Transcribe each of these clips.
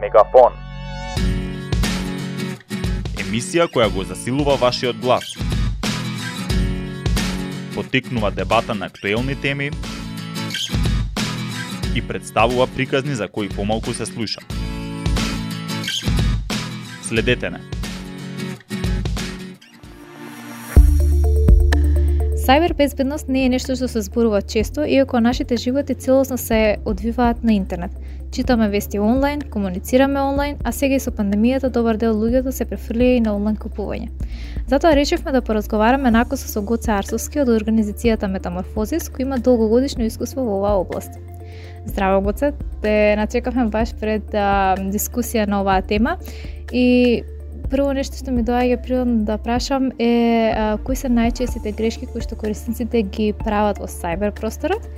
Мегафон. Емисија која го засилува вашиот глас. Потикнува дебата на актуелни теми и представува приказни за кои помалку се слуша. Следете не. Сајбер безбедност не е нешто што се зборува често, иако нашите животи целосно се одвиваат на интернет. Читаме вести онлайн, комуницираме онлайн, а сега и со пандемијата добар дел луѓето се префрлија и на онлайн купување. Затоа решивме да поразговараме накосо со Гоце Арсовски од организацијата Метаморфозис, кој има долгогодишно искуство во оваа област. Здраво, Гоце, те начекавме баш пред а, дискусија на оваа тема и прво нешто што ми доаѓа природно да прашам е а, кои се најчестите грешки кои што корисниците ги прават во сајбер просторот,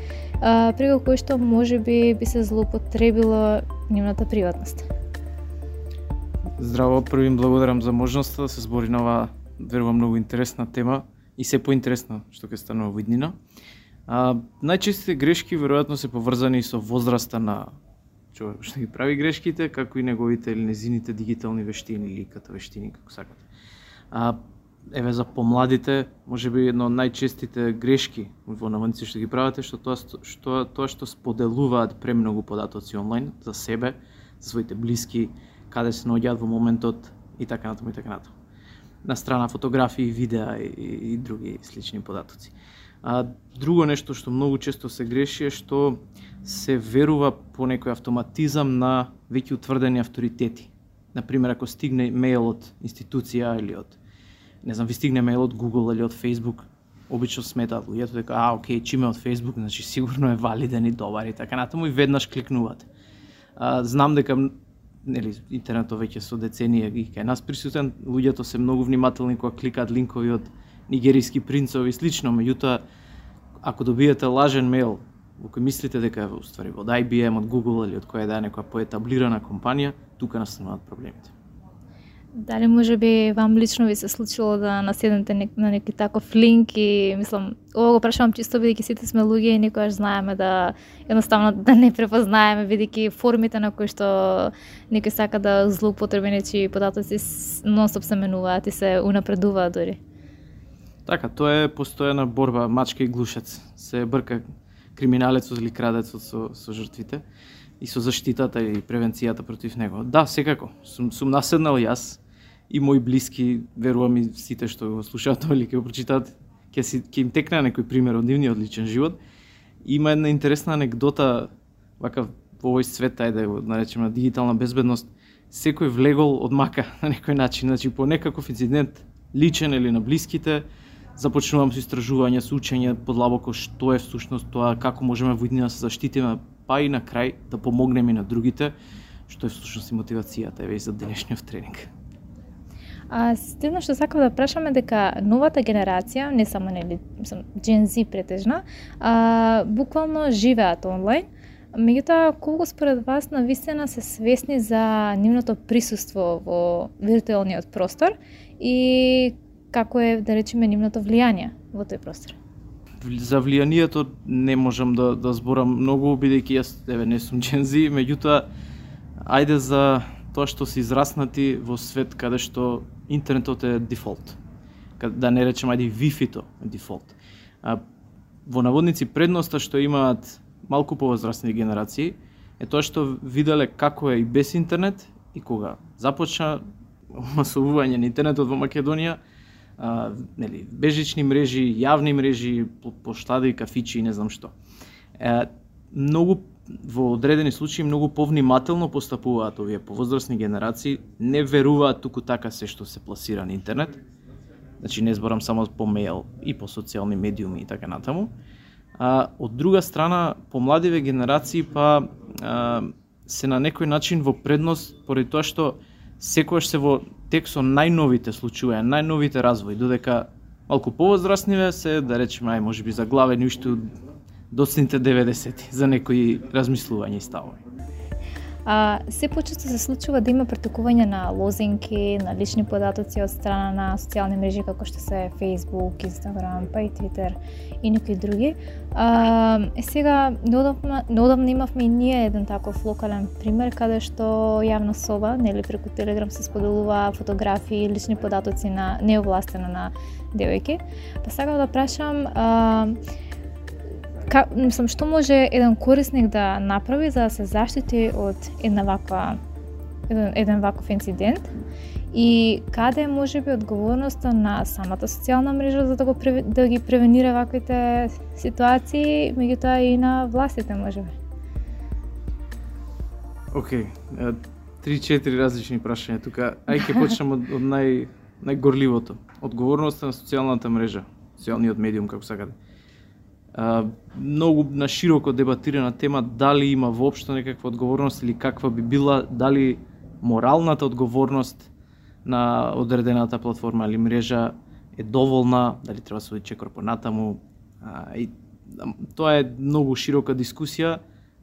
а, преку кој што може би би се злоупотребило нивната приватност. Здраво, први им благодарам за можноста да се збори на оваа верувам многу интересна тема и се поинтересна што ќе станува во иднина. А, најчестите грешки веројатно се поврзани со возраста на човек што ги прави грешките, како и неговите или незините дигитални вештини или като вештини, како сакате. А, еве за помладите, може би едно од најчестите грешки во наводници што ги правите, што тоа што тоа што споделуваат премногу податоци онлайн за себе, за своите блиски, каде се наоѓаат во моментот и така натаму и така натаму. На страна фотографии, видеа и, и, и други слични податоци. А друго нешто што многу често се греши е што се верува по некој автоматизам на веќе утврдени авторитети. Например, ако стигне мејл од институција или од не знам, ви стигне мејл од Google или од Facebook, обично сметаат луѓето дека а, окей, чиме од Facebook, значи сигурно е валиден и добар и така натаму и веднаш кликнуваат. А, знам дека нели интернетот веќе со деценија ги. кај нас присутен, луѓето се многу внимателни кога кликаат линкови од нигериски принцови и слично, меѓутоа ако добиете лажен мејл во кој мислите дека е ствари од IBM, од Google или од која да е некоја поетаблирана компанија, тука настануваат проблемите. Дали може би вам лично ви се случило да наседнете на неки таков линк и мислам, ово го прашувам чисто бидејќи сите сме луѓе и никогаш знаеме да едноставно да не препознаеме бидејќи формите на кои што некој сака да злоупотреби нечи податоци нонстоп се менуваат и се унапредуваат дури. Така, тоа е постојана борба мачка и глушец. Се брка криминалецот или крадецот со, со жртвите и со заштитата и превенцијата против него. Да, секако, сум, сум наседнал јас и мои блиски, верувам и сите што го слушаат или ќе го прочитаат, ќе, си, ќе им текне некој пример од нивниот личен живот. Има една интересна анекдота, вака во овој свет, ајде да го наречеме дигитална безбедност, секој влегол од мака на некој начин, значи по некаков инцидент, личен или на блиските, започнувам со истражување, со учење подлабоко што е всушност тоа, како можеме во да се заштитиме, па и на крај да помогнеме и на другите, што е всушност и мотивацијата еве и за денешниот тренинг. А следно што сакам да прашаме дека новата генерација, не само нели, мислам, Gen Z претежна, а, буквално живеат онлайн, Меѓутоа, колку според вас на вистина се свесни за нивното присуство во виртуелниот простор и како е, да речеме, нивното влијание во тој простор? За влијанието не можам да, да зборам многу, бидејќи јас еве не сум джензи, меѓутоа ајде за тоа што се израснати во свет каде што интернетот е дефолт. Да не речем ајде Wi-Fi-то е дефолт. А, во наводници предноста што имаат малку повозрасни генерации е тоа што виделе како е и без интернет и кога започна масовување на интернетот во Македонија, а, нели, бежични мрежи, јавни мрежи, поштади, кафичи и не знам што. Е, многу во одредени случаи многу повнимателно постапуваат овие повозрасни генерации, не веруваат туку така се што се пласира на интернет. Значи не зборам само по мејл и по социјални медиуми и така натаму. А, од друга страна, помладиве генерации па а, се на некој начин во предност поради тоа што секогаш се во тек со најновите случаи, најновите развои, додека малку повозрастниве се, да речеме, ај можеби заглавени уште доцните 90-ти за некои размислувања и ставови. А, се почесто се случува да има претекување на лозинки, на лични податоци од страна на социјални мрежи како што се Facebook, Instagram, па и Twitter и некои други. А, е сега, неодавна, неодавна имавме и ние еден таков локален пример каде што јавна соба, нели преку Telegram се споделува фотографии, лични податоци на неовластено на девојки. Па сакам да прашам а, Ка, мислам, што може еден корисник да направи за да се заштити од една ваква еден, еден ваков инцидент и каде може би одговорноста на самата социјална мрежа за да го да ги превенира ваквите ситуации, меѓутоа и на властите може би. Океј, okay. три-четири различни прашања тука. Ај ќе почнем од, од нај најгорливото. Одговорноста на социјалната мрежа, социјалниот медиум како сакате многу на широко дебатирана тема дали има воопшто некаква одговорност или каква би била дали моралната одговорност на одредената платформа или мрежа е доволна, дали треба да се одиче чекор. А, и, тоа е многу широка дискусија.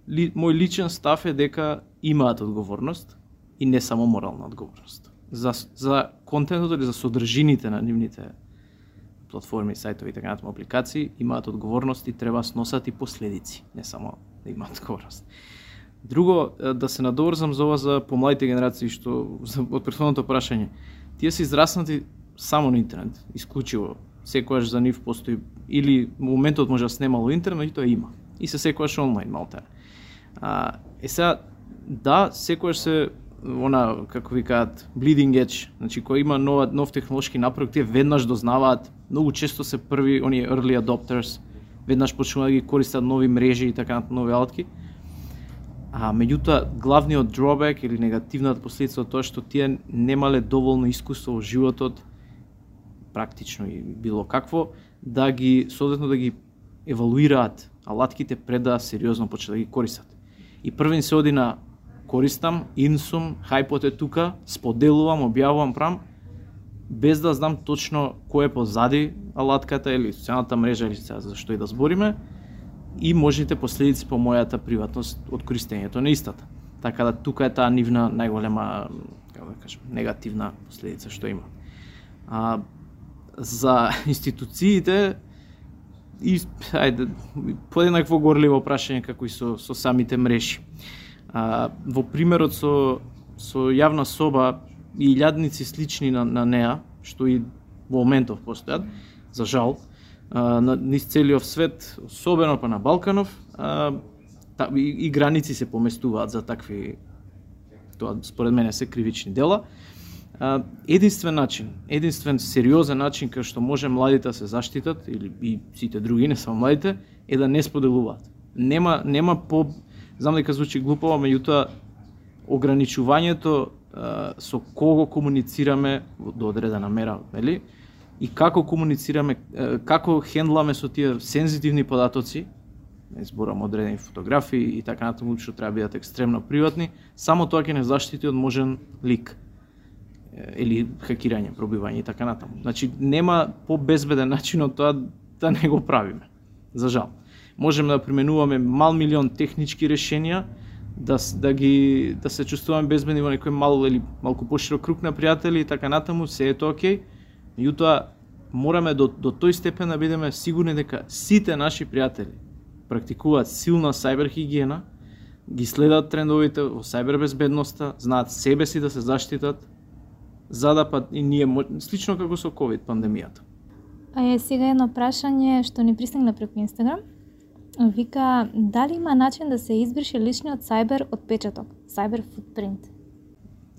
Ли, мој личен став е дека имаат одговорност и не само морална одговорност. За, за контентот или за содржините на нивните платформи, сајтови и така натаму апликации имаат одговорност и треба да сносат и последици, не само да имаат одговорност. Друго, да се надоврзам за ова за помладите генерации, што за од претходното прашање. Тие се израснати само на интернет, исклучиво. Секојаш за нив постои или моментот може да снемало интернет, и тоа има. И се секојаш онлайн, малте. А, е сега, да, секојаш се она како ви кажат bleeding edge, значи кој има нова нов технолошки напредок, тие веднаш дознаваат, многу често се први оние early adopters, веднаш почнуваат да ги користат нови мрежи и така нови алатки. А меѓутоа главниот drawback или негативната последица од тоа што тие немале доволно искуство во животот практично и било какво да ги соодветно да ги евалуираат алатките пред да сериозно почнат да ги користат. И првен се оди на користам, инсум, хајпот е тука, споделувам, објавувам, прам, без да знам точно кој е позади алатката или социјалната мрежа или за што и да збориме и можните последици по мојата приватност од користењето на истата. Така да тука е таа нивна најголема, како да кажем, негативна последица што има. А, за институциите и ајде поеднакво горливо прашање како и со со самите мрежи. А, во примерот со, со јавна соба и илјадници слични на, на неа, што и во моментов постојат, за жал, а, на низ целиот свет, особено па на Балканов, а, та, и, и граници се поместуваат за такви, тоа според мене се кривични дела. А, единствен начин, единствен сериозен начин кај што може младите да се заштитат, или и сите други, не само младите, е да не споделуваат. Нема, нема по Знам дека звучи глупаво, меѓутоа ограничувањето со кого комуницираме до одредена мера, нели? И како комуницираме, како хендламе со тие сензитивни податоци, не зборам одредени фотографии и така натаму што треба да бидат екстремно приватни, само тоа ќе не заштити од можен лик или хакирање, пробивање и така натаму. Значи нема побезбеден начин од тоа да не го правиме. За жал можеме да применуваме мал милион технички решенија, да, да ги да се чувствуваме безбедни во некој мал или малку поширок круг на пријатели и така натаму, се е тоа окей. Меѓутоа мораме до, до тој степен да бидеме сигурни дека сите наши пријатели практикуваат силна сајбер хигиена, ги следат трендовите во сајбер безбедноста, знаат себе си да се заштитат, за да па и ние слично како со COVID пандемијата. А е сега едно прашање што ни пристигна преку Инстаграм. Вика, дали има начин да се избрише личниот сајбер отпечаток, сајбер футпринт?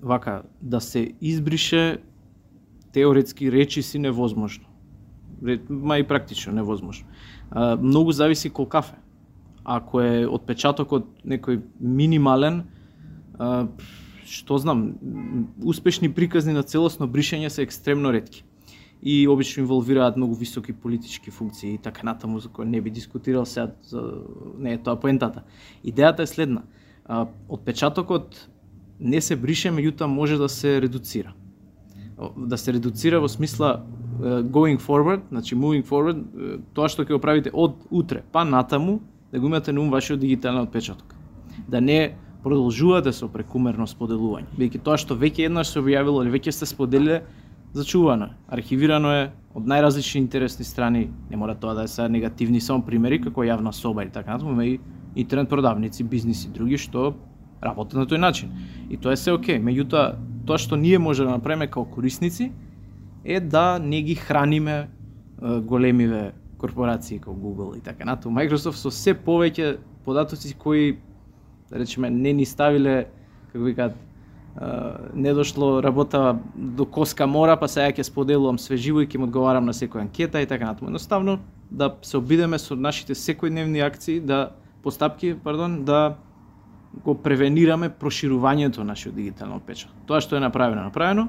Вака, да се избрише теоретски речи си невозможно. Ма и практично невозможно. А, многу зависи колкафе. Ако е отпечатокот некој минимален, а, што знам, успешни приказни на целосно бришење се екстремно ретки и обично инволвираат многу високи политички функции и така натаму за кој не би дискутирал сега за не е тоа поентата. Идејата е следна. Отпечатокот не се брише, меѓутоа може да се редуцира. Да се редуцира во смисла going forward, значи moving forward, тоа што ќе го правите од утре па натаму, да го имате на ум вашиот дигитален отпечаток. Да не продолжувате да со прекумерно споделување. Бидејќи тоа што веќе еднаш се објавило или веќе сте споделиле, зачувано е, архивирано е од најразлични интересни страни, не мора тоа да е се негативни само примери како јавна соба и така натаму, и интернет продавници, бизниси други што работат на тој начин. И тоа е се окей. Меѓутоа, тоа што ние може да направиме како корисници е да не ги храниме големиве корпорации како Google и така натаму. Microsoft со се повеќе податоци кои да речеме не ни ставиле како викаат не дошло работа до коска мора, па сега ќе споделувам свеживо и ќе му одговарам на секоја анкета и така натаму. Едноставно да се обидеме со нашите секојдневни акции, да постапки, пардон, да го превенираме проширувањето на нашиот дигитален печат. Тоа што е направено, направено,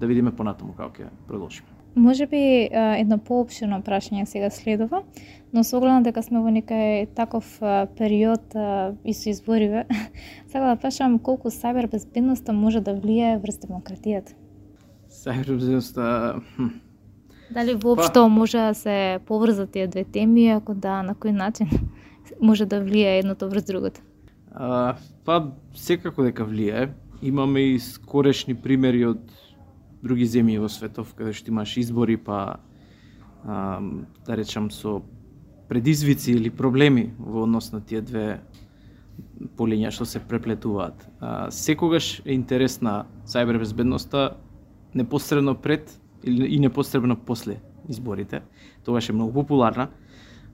да видиме понатаму како ќе продолжиме. Може би едно поопширно прашање сега следува, но со оглед дека сме во некај таков период и со избориве, сега да прашам колку сајбер безбедноста може да влијае врз демократијата? Сајбер безбедноста Дали воопшто па... може да се поврзат тие две теми, ако да, на кој начин може да влијае едното врз другото? А, па, секако дека влијае. Имаме и скорешни примери од други земји во светов, каде што имаш избори, па а, да речам со предизвици или проблеми во однос на тие две полиња што се преплетуваат. А, секогаш е интересна сајбер безбедноста непосредно пред и непосредно после изборите. Тогаш е многу популарна.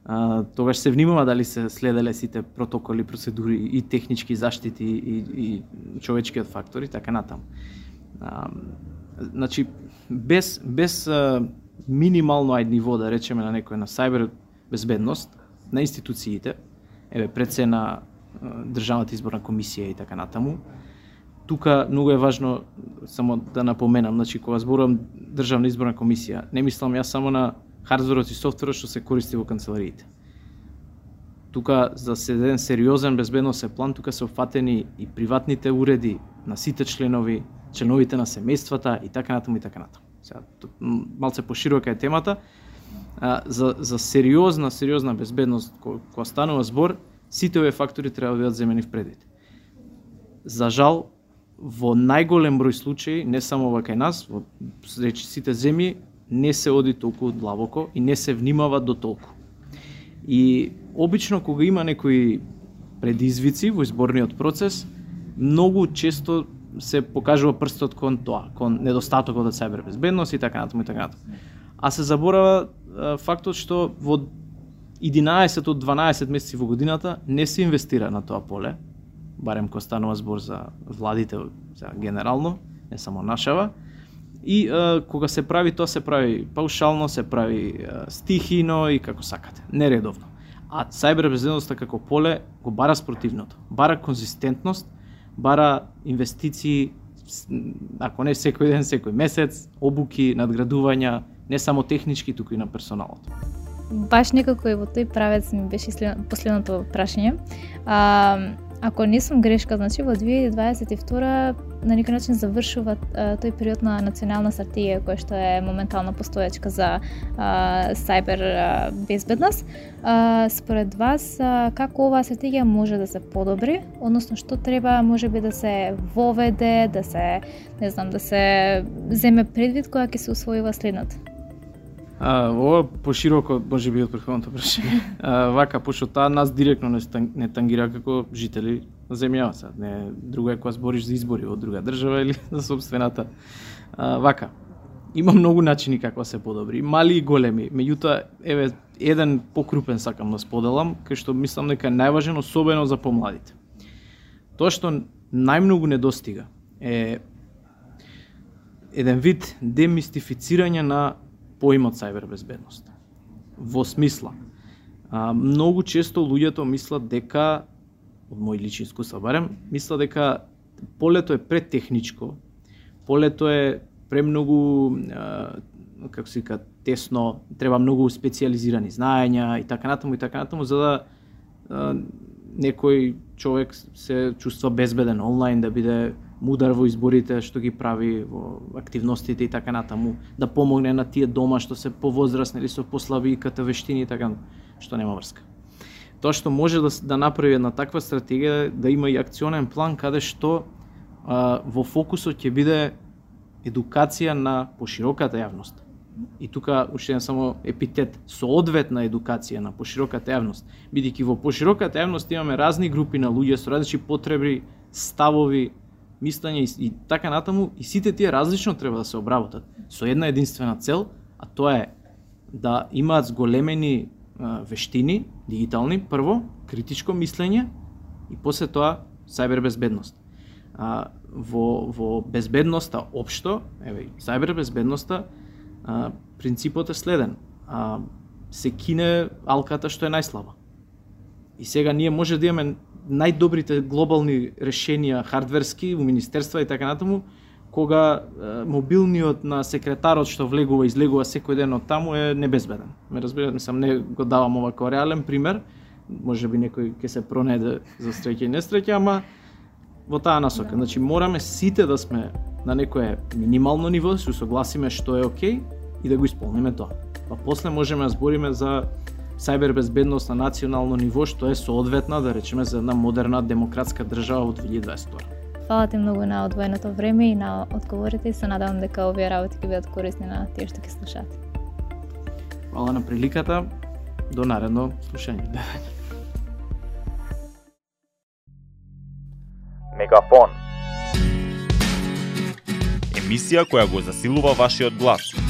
А, тогаш се внимава дали се следеле сите протоколи, процедури и технички заштити и, и човечкиот фактор и така натаму. Значи без без а, минимално ај ниво да речеме на некој на сајбер безбедност на институциите, еве пред се на државната изборна комисија и така натаму. Тука многу е важно само да напоменам, значи кога зборувам државна изборна комисија, не мислам јас само на хардверот и софтверот што се користи во канцелариите. Тука за седен сериозен безбедносен план, тука се опфатени и приватните уреди на сите членови членовите на семејствата и така натаму и така натаму. Сега малце поширока е темата. А, за за сериозна сериозна безбедност ко, станува збор, сите овие фактори треба да бидат земени в предвид. За жал, во најголем број случаи, не само во кај нас, во речи сите земји, не се оди толку длабоко и не се внимава до толку. И обично кога има некои предизвици во изборниот процес, многу често се покажува прстот кон тоа, кон недостатокот од сајбер безбедност и така натаму и така натаму. А се заборава фактот што во 11 од 12 месеци во годината не се инвестира на тоа поле, барем кога станува збор за владите за генерално, не само нашава. И е, кога се прави тоа се прави паушално, се прави е, стихино и како сакате, нередовно. А сајбер безбедноста како поле го бара спротивното. Бара конзистентност бара инвестиции, ако не секој ден, секој месец, обуки, надградувања, не само технички, туку и на персоналот. Баш некако и во тој правец ми беше последното прашање. А, Ако не сум грешка, значи во 2022 на некој начин завршува а, тој период на национална стратегија која што е моментално постоечка за а, сајбер а, безбедност. А, според вас а, како оваа стратегија може да се подобри, односно што треба можеби да се воведе, да се не знам, да се земе предвид кога ќе се усвојува следната? А, ова пошироко може би од претходното прашање. Вака, пошто таа нас директно не, не тангира како жители на земјава. Не друго е кога збориш за избори од друга држава или за собствената. А, вака, има многу начини како се подобри, мали и големи. Меѓутоа, еве еден покрупен сакам да споделам, кај што мислам дека е најважен особено за помладите. Тоа што најмногу недостига е еден вид демистифицирање на поимот сајбер безбедност. Во смисла, а, многу често луѓето мислат дека, од мој лични искуства барем, мислат дека полето е претехничко, полето е премногу, а, како се вика, тесно, треба многу специализирани знаења и така натаму и така натаму, за да а, некој човек се чувства безбеден онлайн, да биде мудар во изборите што ги прави во активностите и така натаму, да помогне на тие дома што се повозрасни или со послаби ката вештини и така, што нема врска. Тоа што може да, да направи една таква стратегија да има и акционен план каде што а, во фокусот ќе биде едукација на пошироката јавност. И тука уште еден само епитет соодветна едукација на пошироката јавност, бидејќи во пошироката јавност имаме разни групи на луѓе со различни потреби, ставови, мислење и, и така натаму и сите тие различно треба да се обработат со една единствена цел, а тоа е да имаат зголемени а, вештини, дигитални, прво, критичко мислење и после тоа сајбер безбедност. А, во, во безбедноста општо, еве, сајбер безбедноста, а, принципот е следен. А, се кине алката што е најслаба. И сега ние може да имаме најдобрите глобални решенија хардверски у министерства и така натаму, кога е, мобилниот на секретарот што влегува и излегува секој ден од таму е небезбеден. Ме разбирате, сам не го давам ова како реален пример, може би некој ќе се пронеде за среќа и несреќа, ама во таа насока. Да. Значи мораме сите да сме на некое минимално ниво, се согласиме што е окей и да го исполниме тоа. Па после можеме да збориме за сајбер безбедност на национално ниво што е соодветна да речеме за една модерна демократска држава во 2022. Фала ти многу на одвоеното време и на одговорите и се надевам дека овие работи ќе бидат корисни на тие што ќе слушаат. Фала на приликата. До наредно слушање. Мегафон. Емисија која го засилува вашиот глас.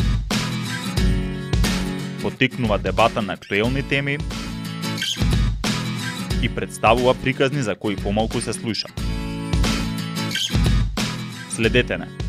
Потикнува дебата на актуелни теми и представува приказни за кои помалку се слуша. Следете не.